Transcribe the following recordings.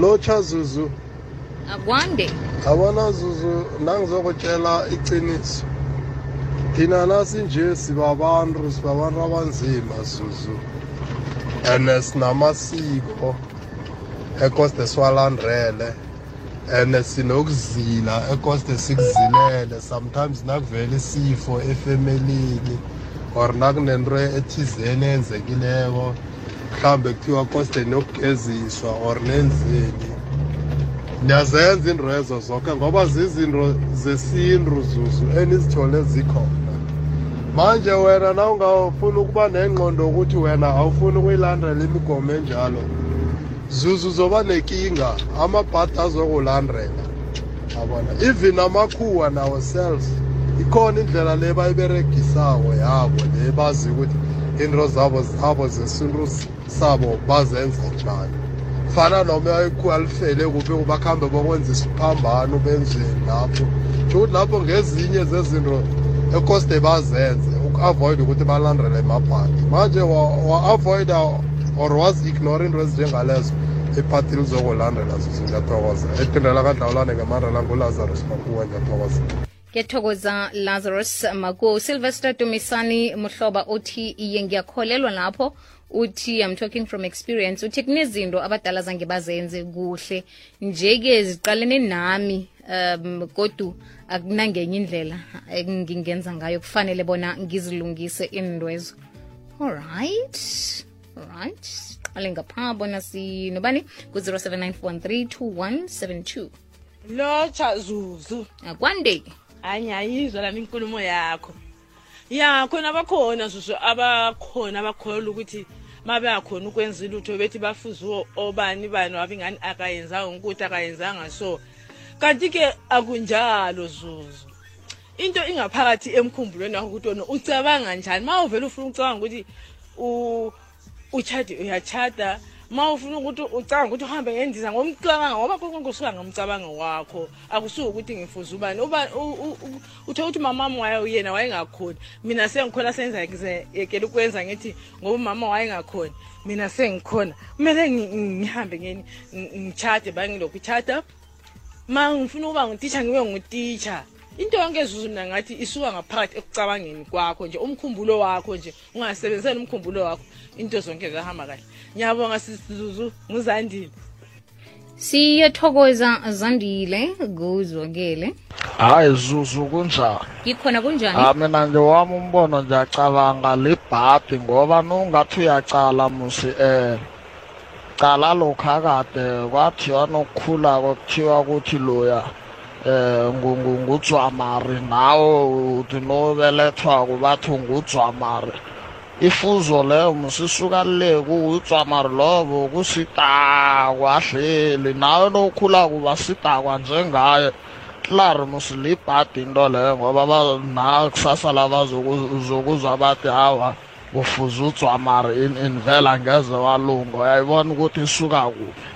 lotsha zuzu. Akwande. Yabona zuzu nangizokutshela iqiniso. Thina nasinje sibabantu sibabantu abanzima zuzu. And sinamasiko ekoste siwalandrele and sinokuzila ekoste sikuzilele. Sometimes nakuvela isifo efemelini or nakunento ethizeni eyenzekileko. Mhlawumbe kuthiwa koste nokugeziswa or nenzeni. Niyazenza into ezo zonke ngoba zizinto zesintu zuzu enizithole zikhona. Manje wena na ungafuni ukuba nengqondo yokuthi wena awufuni ukuyilandela imigomo enjalo zuzu zoba nenkinga amabhadi azokulandela. Yabona? Even amakhuwa nawo selves ikhona indlela le bayiberegisako yabo le bazi ukuthi into zabo zabo zesintu sabo bazenza njani? Fana noma ikhuwa lifele kuphi bakhambe bokwenza isiphambano benzeni lapho? Sho ukuthi lapho ngezinye zezinto ekoste bazenze uku-avoid ukuthi balandele emabhadi manje wa-avoida or wazi-ignore into ezinjengalezo iphathi lizokulandela zuzu ngiyathokoza ethindela kadlawulane ngemandla ngulazarus makuwe ngiyathokoza. Ngiyathokoza lazarus maku sylvester dumisani muhloba uthi iye ngiyakholelwa lapho. Uthi i'm talking from experience uthi kunezinto abadala zange bazenze kuhle. Nje-ke ziqalene nami um kodu akunangenye indlela engingenza ngayo. Kufanele bona ngizilungise indwezo alright alright qale ngapha bona sinobani ku-0794132172 lotsha zuzu akwande. Hayi ngiyayizwa lami inkulumo yakho. Ya khona bakhona zuzu. Abakhona abakholwa ukuthi ma beyakhona ukwenza ilutho bethi bafuze obani bani wabe ingani akayenzanga ukuthi akayenzanga. So kanti-ke akunjalo zuzu. Into ingaphakathi emkhumbulweni wakho ukuthi wona ucabanga njani? Ma uvele ufuna ukucabanga ukuthi uchade uyachada ma ufuna ukuthi ucabanga ukuthi uhambe ngendiza ngomcabanga ngoba konke kusuka ngomcabango wakho. Akusuke ukuthi ngifuze ubani. Uthe ukuthi mamama waye yena wayengakhoni. Mina sengikhona senza ngizeyekela ukwenza ngithi ngoba umama wayengakhoni mina sengikhona. Kumele ngihambe ngeni ngitshade bangilokhu itshada ma ngifuna ukuba ngutitsha ngibe ngutitsha into yonke ezuzu mina ngathi isuka ngaphakathi ekucabangeni kwakho nje umkhumbulo wakho nje ungasebenzisani umkhumbulo wakho into zonke zahamba kahle. Ngiyabonga sisizuzu nguzandile. Siyathokoza zandile kuzwakele hayi zuzu kunjani? Ngikhona kunjani? Ah mina nje wami umbono ngiyacabanga libhadi ngoba nungathi uyacala musi eh cala lokha kade kwathiwa nokukhulako kuthiwa ukuthi loya. eh ngudzwamari nawo uthi nobelethwako bathi ngudzwamari ifuzo leyo musisuka le kuudzwamari lobo kusidakwa ahleli. Nawe nokhulako basidakwa njengaye. Klari musilibhadi into leyo ngoba na kusasa labazokuzwa bathi hawa kufuze udzwamari invela ngeze walunga. Uyayibona ukuthi isuka kuphi?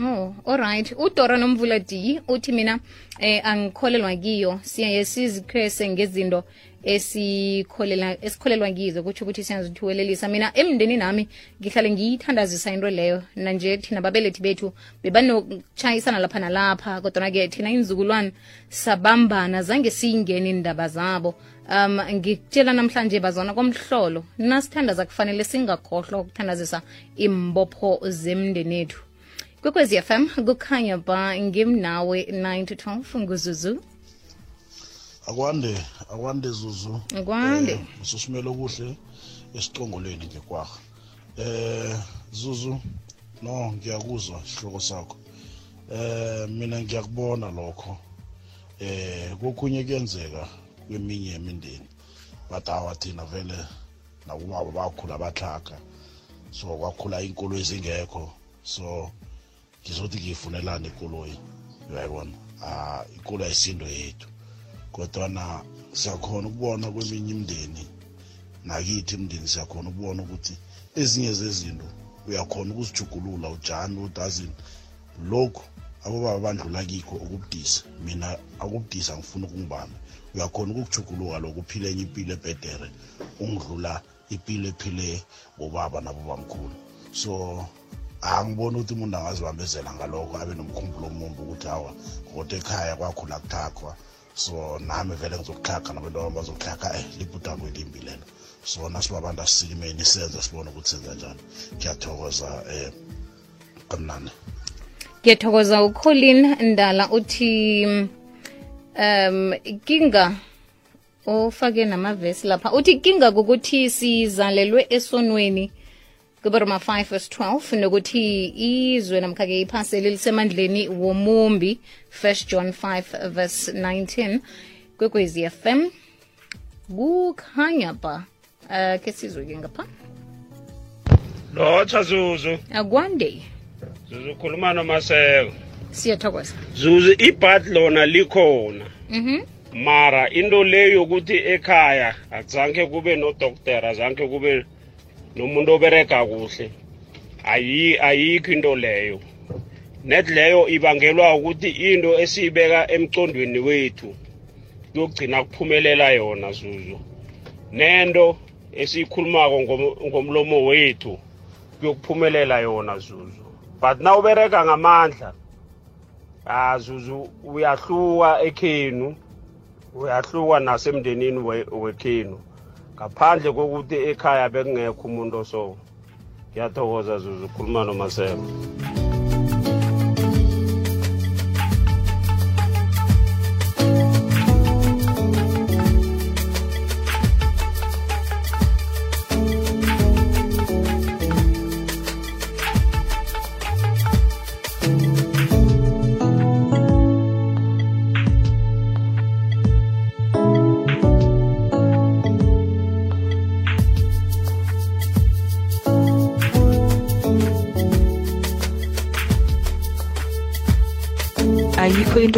Oh, alright. Udora Nomvula D uthi mina eh angikholelwa kiyo. Siyaye sizikhwese ngezinto esikholela esikholelwa kizo ukuthi ukuthi siyazithuwelelisa. Mina emndeni nami ngihlale ngiyithandazisa into leyo. Nanje thina babelethi bethu bebanokuchayisana lapha nalapha kodwa ke thina inzukulwane sabambana zange siyingene indaba zabo. um ngikutshela namhlanje bazona komhlolo nasithandaza kufanele singakhohlwa ukuthandazisa imbopho zemndeni ethu kwekwezi fm kukhanya ba ngimnawe 9 to 12 nguzuzu. Akwande akwande zuzu. Akwande. Eh, ususimele okuhle esiqongolweni ngekwaha eh zuzu no ngiyakuzwa isihloko sakho. Eh mina ngiyakubona lokho. Eh kokhunye kuyenzeka kweminye yemindeni but awa thina vele nakubaba bakhula batlhaga. So kwakhula inkolo ezingekho. So ngizothi ngiyifunelani ikoloyi uyayibona ah ikolo ayisindo yethu. Kodwana siyakhona ukubona kweminye imindeni nakithi imndeni siyakhona ukubona ukuthi ezinye zezinto uyakhona ukuzijugulula ujani udazini. Lokhu abobaba bandlula kikho ukubudisa. Mina akubudisa ngifuna ukungibamba uyakhona ukukujuguluka lokhu uphile enye impilo ebhedere ungidlula impilo ephile bobaba nabobamkhulu. So angiboni ukuthi umuntu angazibambezela ngalokho abe nomkhumbulo omumbi ukuthi hawa kodwa ekhaya kwakhula kuthakhwa so nami vele ngizokuhlaga nabantu bami bazokuhlaga eh libhudango elimbi lelo. So nasibabantu asisikimeni senze sibone ukuthi senza njani. Ngiyathokoza um kamnane ngiyathokoza ucolin ndala uthi um kinga ofake namavesi lapha. Uthi kinga kukuthi sizalelwe esonweni kubaroma 5 verse 12 nokuthi izwe namkhake iphasi iphaseli womumbi 1 john 5 verse 19 kwekwezi fm kukhanya ba uh, ke sizwe-ke ngapha. Lotsha zuzu. Akwande. Zuzu khuluma nomaseko. Siyathokoza. Zuzu ibhat lona likhona. Mhm. Mara into le yokuthi ekhaya azange kube nodokotera azange kube nomuntu oberega kuhle ayi ayikho into leyo. Net leyo ibangelwa ukuthi into esiyibeka emcondweni wethu kuyogcina kuphumelela yona zuzu. Nento esiyikhulumako ngom- ngomlomo wethu kuyokuphumelela yona zuzu. But na ubereka ngamandla ah zuzu uyahluka ekhenu uyahluka nasemndenini we- wekhenu. Ngaphandle kokuthi ekhaya bekungekho umuntu oso ngiyathokoza zuzu khuluma nomaseko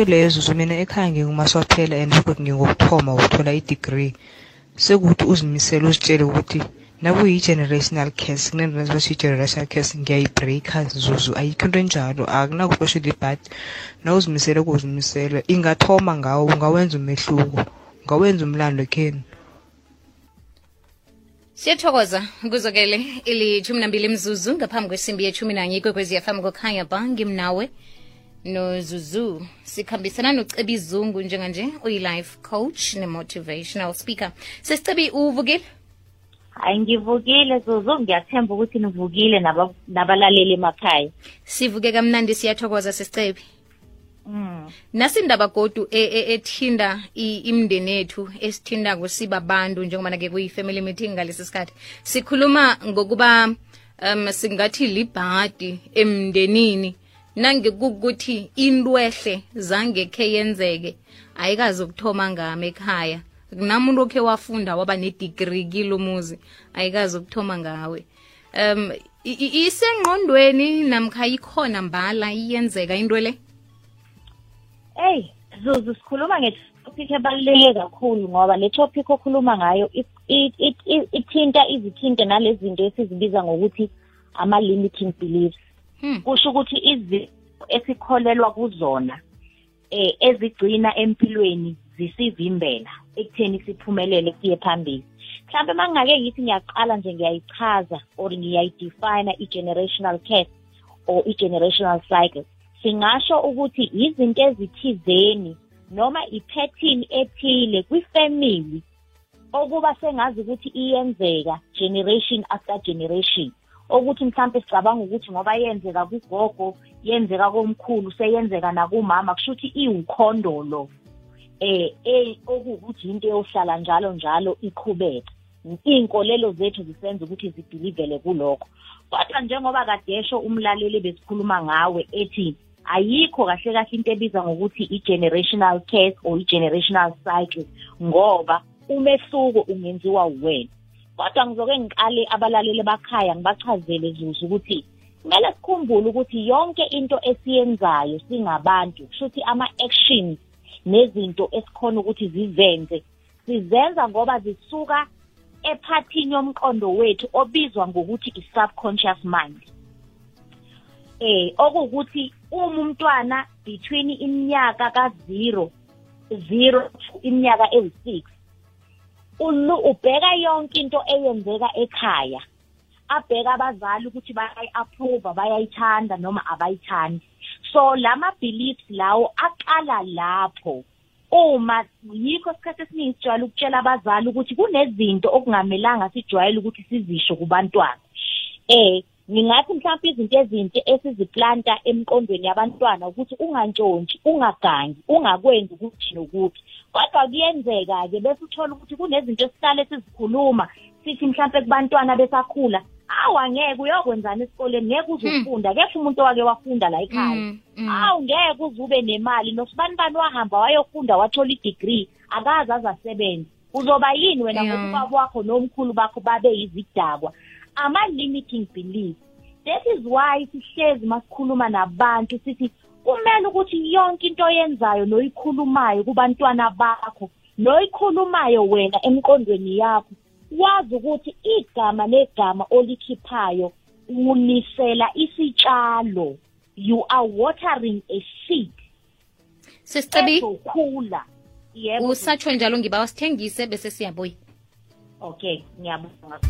ayikho lezo mina ekhaya ngingumaswaphela and futhi ngingokuthoma ukuthola i-degree. Sekuthi uzimisele uzitshele ukuthi nakuyi-generational case kunento i-generational case ngiyayibreaka zuzu ayikho into enjalo akunakuspecial but nawuzimisele kuzimisele ingathoma ngawo ungawenza umehluko ungawenza umlando kheni siyathokoza kuzokele ilithumi nambili mzuzu ngaphambi kwesimbi yethumi nanye ikwekwezi fm kokhanya ba ngimnawe nozuzu sikhambisana nocebi zungu njenganje uyi-life coach ne-motivational speaker. Sesicebi uvukile? Hayi ngivukile zuzu. Ngiyathemba ukuthi nivukile naba- nabalaleli emakhaya. Sivuke kamnandi siyathokoza sesicebi mm. nasindaba godu e- e- ethinda i- imindeni yethu esithindako sibabantu njengobana-ke kuyi-family meeting ngalesi sikhathi. Sikhuluma ngokuba um singathi libhadi emndenini. Nangekukuthi intwehle zangekhe yenzeke ayikazi ukuthoma ngami ekhaya. Kunamuntu okhe wafunda waba nedigri kilo muzi ayikazi ukuthoma ngawe. Um i- i- isengqondweni namkha ikhona mbala iyenzeka into le? Eyi zuzu sikhuluma nge-topic ebaluleke kakhulu ngoba le topic okhuluma ngayo i- i- i- i- ithinta izithinte nalezi zinto esizibiza ngokuthi ama-limiting beliefs. Hmm. Kusho ukuthi izinto esikholelwa kuzona eh ezigcina empilweni zisivimbela ekutheni siphumelele siye phambili. Mhlawumbe uma ngingake ngithi ngiyaqala nje ngiyayichaza or ngiyayidefine i-generational curse or i-generational cycle singasho ukuthi izinto ezithizeni noma i-pattern ethile kwifamily okuba sengazi ukuthi iyenzeka generation after generation. Okuthi mhlambe sicabanga ukuthi ngoba yenzeka kugogo yenzeka komkhulu seyenzeka nakumama kusho ukuthi iwukhondolo eh eh okuwukuthi into eyohlala njalo njalo iqhubeka iy'nkolelo zethu zisenza ukuthi zibhilivele kulokho. Kodwa njengoba kadesho umlaleli besikhuluma ngawe ethi ayikho kahle kahle into ebizwa ngokuthi i-generational curse or i-generational cycle ngoba umehluko ungenziwa uwena. Kodwa ngizoke ngiqale abalaleli bakhaya ngibachazele zuzu ukuthi kumele sikhumbule ukuthi yonke into esiyenzayo singabantu kusho ukuthi ama-actions nezinto esikhona ukuthi zizenze sizenza ngoba zisuka ephathini yomqondo wethu obizwa ngokuthi i-subconscious mind. Eh okuwukuthi uma umntwana between iminyaka ka-zero zero iminyaka ewu-six ubheka yonke into eyenzeka ekhaya. Abheka abazali ukuthi bayayi-approve bayayithanda noma abayithandi. So lama beliefs lawo aqala lapho. Uma yikho isikhathi esiningi sijwayele ukutshela abazali ukuthi kunezinto okungamelanga sijwayele ukuthi sizisho kubantwana. Eh ngingathi mhlawumbe izinto ezinhle esiziplanta emqondweni yabantwana ukuthi ungantshontshi ungagangi ungakwenzi ukuthi nokuthi kodwa kuyenzeka-ke bese uthola ukuthi kunezinto esihlale sizikhuluma sithi mhlawumbe kubantwana besakhula awu angeke uyokwenzani esikoleni? Ngeke uze ufunda kepha umuntu owake wafunda la ekhaya. Mm, mm. awu ngeke uze ube nemali. Nosibani bani wahamba wayofunda wathola i-degree akaze aze asebenze uzoba yini wena Yeah. ngoba ubaba wakho nomkhulu bakho babe yizidakwa? Ama-limiting beliefs. That is why sihlezi masikhuluma nabantu sithi kumele ukuthi yonke into oyenzayo noyikhulumayo kubantwana bakho noyikhulumayo wena emqondweni yakho wazi ukuthi igama negama olikhiphayo unisela isitshalo. You are watering a seed. Sesicebi ezokhula. Yebo. usatsho njalo ngiba wasithengise bese siyabuya. Okay ngiyabonga.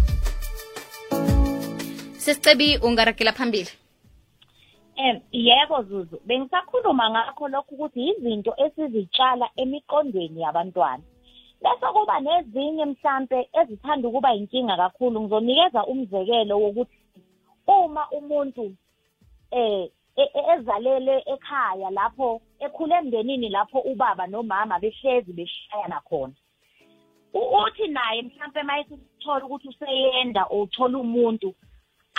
Sesicebi ungaragela phambili. Em yebo Zuzu. Bengisakhuluma ngakho lokho ukuthi izinto esizitshala emiqondweni yabantwana. Bese kuba nezinye mhlambe ezithanda ukuba inkinga kakhulu ngizonikeza umzekelo wokuthi uma umuntu eh e- e- ezalele ekhaya lapho ekhule emndenini lapho ubaba nomama behlezi beshayana khona. Uthi naye mhlambe mayesithola ukuthi useyenda uthola umuntu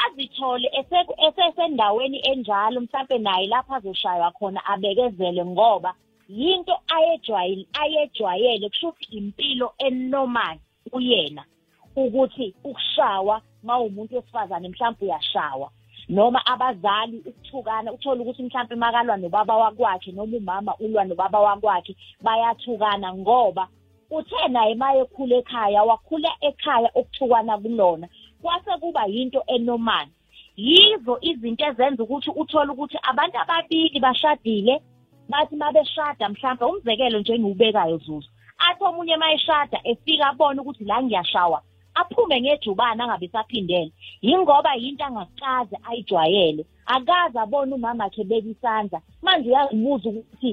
azithole ese- esesendaweni enjalo mhlampe naye lapho azoshaywa khona abekezele ngoba yinto ayejwayele ayejwayele kusho ukuthi impilo enormal kuyena ukuthi ukushawa ma umuntu wesifazane mhlawumbe uyashawa noma abazali ukuthukana uthola ukuthi mhlawumbe makalwa nobaba wakwakhe noma umama ulwa nobaba wakwakhe bayathukana ngoba uthe naye maye ekhula ekhaya wakhula ekhaya okuthukwana kulona kwase kuba yinto enormal. Yizo izinto ezenza ukuthi uthole ukuthi abantu ababili bashadile bathi mabeshada mhlawumbe umzekelo nje engiwubekayo zuzu athi omunye mayeshada efika abone ukuthi la ngiyashawa aphume ngejubane angabe saphindele yingoba yinto angakaze ayijwayele akaze abone umama akhe beka isandla manje uyazibuza ukuthi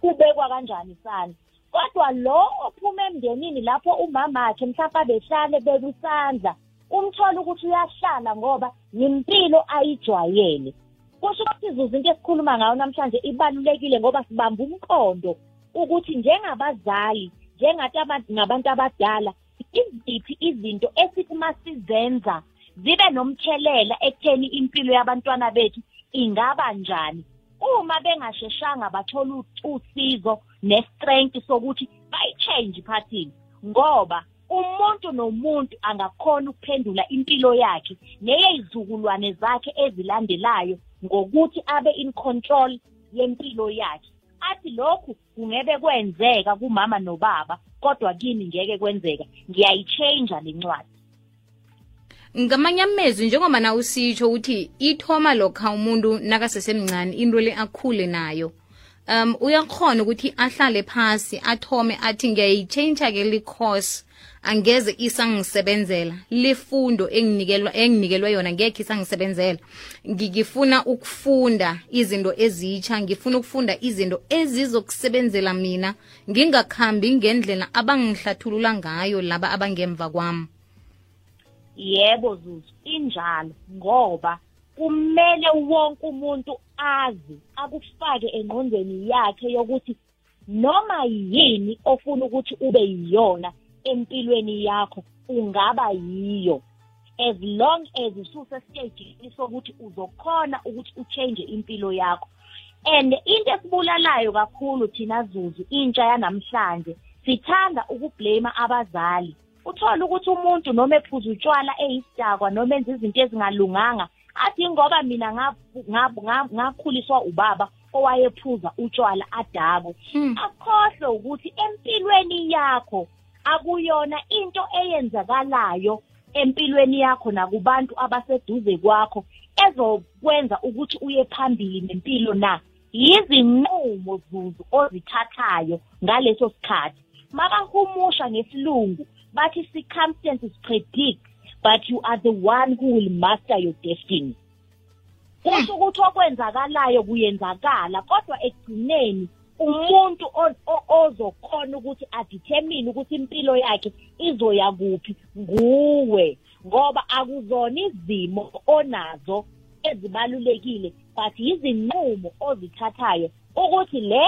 kubekwa kanjani isandla. Kodwa lo ophuma emndenini lapho umama akhe mhlawumbe abehlale beka isandla umthola ukuthi uyahlala ngoba yimpilo ayijwayele. Kusho ukuthi izuzu into esikhuluma ngayo namhlanje ibalulekile ngoba sibamba umqondo ukuthi njengabazali njengathi aba- ngabantu abadala iziphi izinto esithi masizenza zibe nomthelela ekutheni impilo yabantwana bethu ingaba njani? Uma bengasheshanga bathola usizo ne-strength sokuthi bayi-change iphathini ngoba umuntu nomuntu angakhona ukuphendula impilo yakhe neyezizukulwane zakhe ezilandelayo ngokuthi abe in control yempilo yakhe. Athi lokhu kungebe kwenzeka kumama nobaba kodwa kimi ngeke kwenzeka. Ngiyayichange le ncwadi. Ngamanye amezwi njengoba na usitsho ukuthi ithoma lokha umuntu nakasesemncane into le akhule nayo um uyakhona ukuthi ahlale phasi athome athi ngiyayitshentsha-ke li-course angeze isangisebenzela. Lifundo enginikelwa enginikelwe yona ngekhe isangisebenzela. Ngifuna ukufunda izinto ezitsha ngifuna ukufunda izinto ezizokusebenzela mina ngingakhambi ngendlela abangihlathulula ngayo laba abangemva kwami. Yebo zuzu injalo ngoba kumele wonke umuntu azi akufake engqondweni yakhe yokuthi noma yini ofuna ukuthi ube yiyona. Empilweni yakho ungaba yiyo. As long as ususesitejini sokuthi uzokhona ukuthi uchange impilo yakho. And into esibulalayo kakhulu thina zuzu intsha yanamhlanje sithanda ukublame abazali. Uthola ukuthi umuntu noma ephuza utshwala eyisidakwa noma enza izinto ezingalunganga athi ngoba mina ngakhuliswa ubaba owayephuza utshwala adakwe. Hmm. akhohlwe ukuthi empilweni yakho akuyona into eyenzakalayo empilweni yakho nakubantu abaseduze kwakho ezokwenza ukuthi uye phambili nempilo na? Yizinqumo zuzu ozithathayo ngaleso sikhathi. Mabahumusha ngesilungu bathi circumstances predict but you are the one who will master your destiny. Kusho ukuthi okwenzakalayo kuyenzakala kodwa ekugcineni umuntu ozokhona ukuthi adetermine ukuthi impilo yakhe izoya kuphi nguwe ngoba akuzona izimo onazo ezibalulekile but izinqumo ozithathayo ukuthi le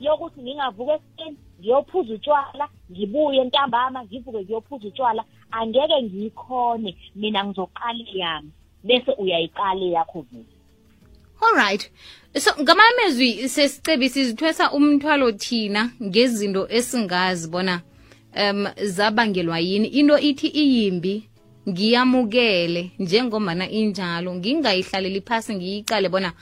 yokuthi ngingavuka ekuseni ngiyophuza utshwala ngibuye ntambama ngivuke ngiyophuza utshwala angeke ngiyikhone mina ngizoqala yami bese uyayiqala yakho vele. Alright. So ngamamezwi sesicebisa izithwesa umthwalo thina ngezinto esingazi bona um zabangelwa yini. Into ithi iyimbi ngiyamukele njengomana injalo. Ngingayihlaleli phasi ngiyiqale bona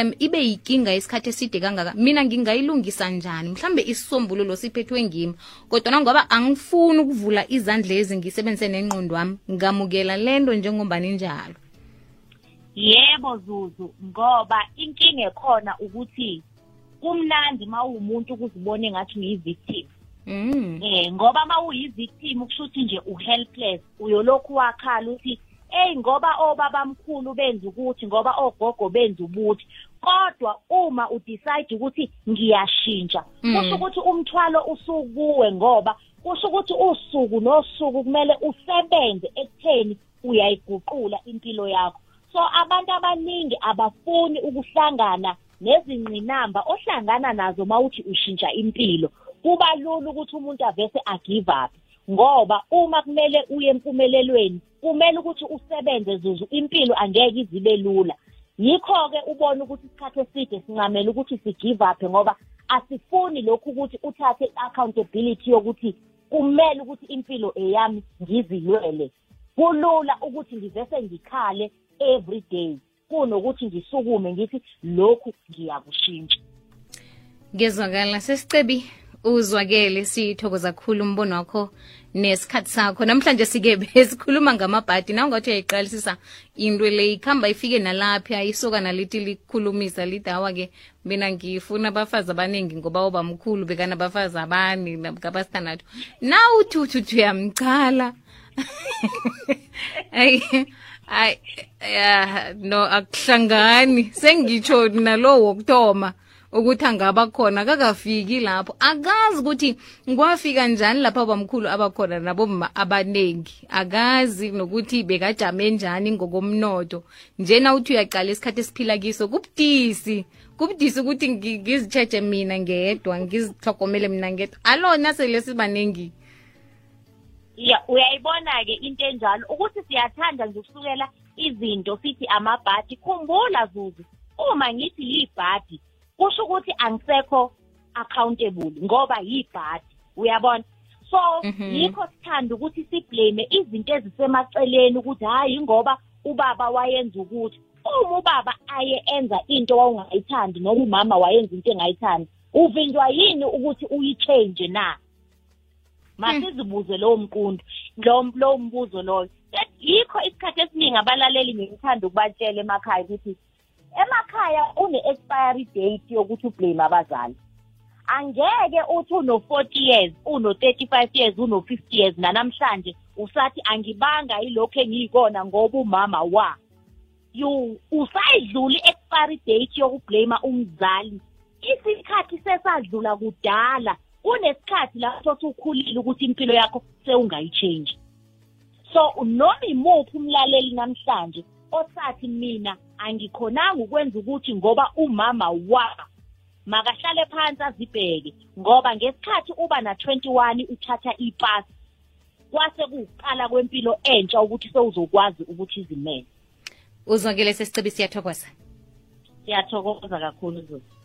um ibe yinkinga isikhathi eside kangaka. Mina ngingayilungisa njani? Mhlambe isisombululo siphethwe ngimi. Kodwa ngoba angifuni ukuvula izandla ezi ngisebenzise nengqondo wami ngamukela lento njengombana injalo. Yebo zuzu ngoba inkinga ekhona ukuthi kumnandi uma uwumuntu ukuzibona engathi uyi-victim mm. eh ngoba uma uyi-victim kusho ukuthi nje u-helpless uyolokhu wakhala uthi eyi ngoba obabamkhulu benza ukuthi ngoba ogogo benza ubuthi kodwa uma udecide ukuthi ngiyashintsha Mm. kusho ukuthi umthwalo usukuwe ngoba kusho ukuthi usuku nosuku kumele usebenze ekutheni uyayiguqula impilo yakho so abantu abaningi abafuni ukuhlangana nezingqinamba ohlangana nazo mawuthi ushintsha impilo. Kuba lula ukuthi umuntu avese agive up ngoba uma kumele uye empumelelweni kumele ukuthi usebenze zuzu impilo angeke izibe lula. Yikho-ke ubone ukuthi isikhathi eside sincamela ukuthi sigive up ngoba asifuni lokhu ukuthi uthathe i-accountability yokuthi kumele ukuthi impilo eyami ngizilwele. Kulula ukuthi ngivese ngikhale every day. Kunokuthi ngisukume ngithi lokhu ngiyakushintsha. Ngezwakala sesicebi uzwakele sithokoza kakhulu umbono wakho nesikhathi sakho. Namhlanje sike besikhuluma ngamabhadi. Na ungathi uyayiqalisisa into le ikhamba ifike nalapha isuka nalithi likhulumisa lithi awa-ke. Mina ngifuna abafazi abaningi ngoba obamkhulu bekanabafazi abane ngabasithandathu na uthi uthi uthi uyamchala ayi ayi ya no akuhlangani. Sengitsho nalo wokuthoma ukuthi angaba khona kakafiki lapho. Akazi ukuthi kwafika njani lapho abamkhulu abakhona naboma abaningi akazi nokuthi bekajame njani ngokomnotho. Njena uthi uyaqala isikhathi esiphila kiso kubudisi. Kubudisi ukuthi ngi- ngizitsheje mina ngedwa ngizihlogomele mina ngedwa. Alona sele sibaningi ya uyayibona-ke into enjalo. Ukuthi siyathanda nje ukusukela izinto sithi amabhadi. Khumbula zuzu uma ngithi yibhadi kusho ukuthi angisekho accountable ngoba yibhadi. Uyabona? So Mhm. yikho sithanda ukuthi siblame izinto ezisemaceleni ukuthi hhayi ngoba ubaba wayenza ukuthi. Uma ubaba aye enza into wawungayithandi noma umama wayenza into engayithandi uvinjwa yini ukuthi uyichange na? Masizibuze lowo mqundu lo lowo mbuzo loyo. Yikho isikhathi esiningi abalaleli ngikuthanda ukubatshela emakhaya ukuthi emakhaya une-expiry date yokuthi ublame abazali. Angeke uthi uno-forty years uno-thirty-five years uno-fifty years nanamhlanje usathi angibanga yilokhu engiyikona ngoba umama wa. You usayidlula i-expiry date yokublame umzali. Isikhathi sesadlula kudala kunesikhathi lapho ukhulile ukuthi impilo yakho sewungayichange so noma imuphi umlaleli namhlanje osathi mina angikhonanga ukwenza ukuthi ngoba umama wa makahlale phansi azibheke ngoba ngesikhathi uba na-21 uthatha ipasi kwase kuwuqala kwempilo entsha ukuthi sewuzokwazi ukuthi izimele uzwakele sesicebi siyathokoza. Siyathokoza kakhulu zuzu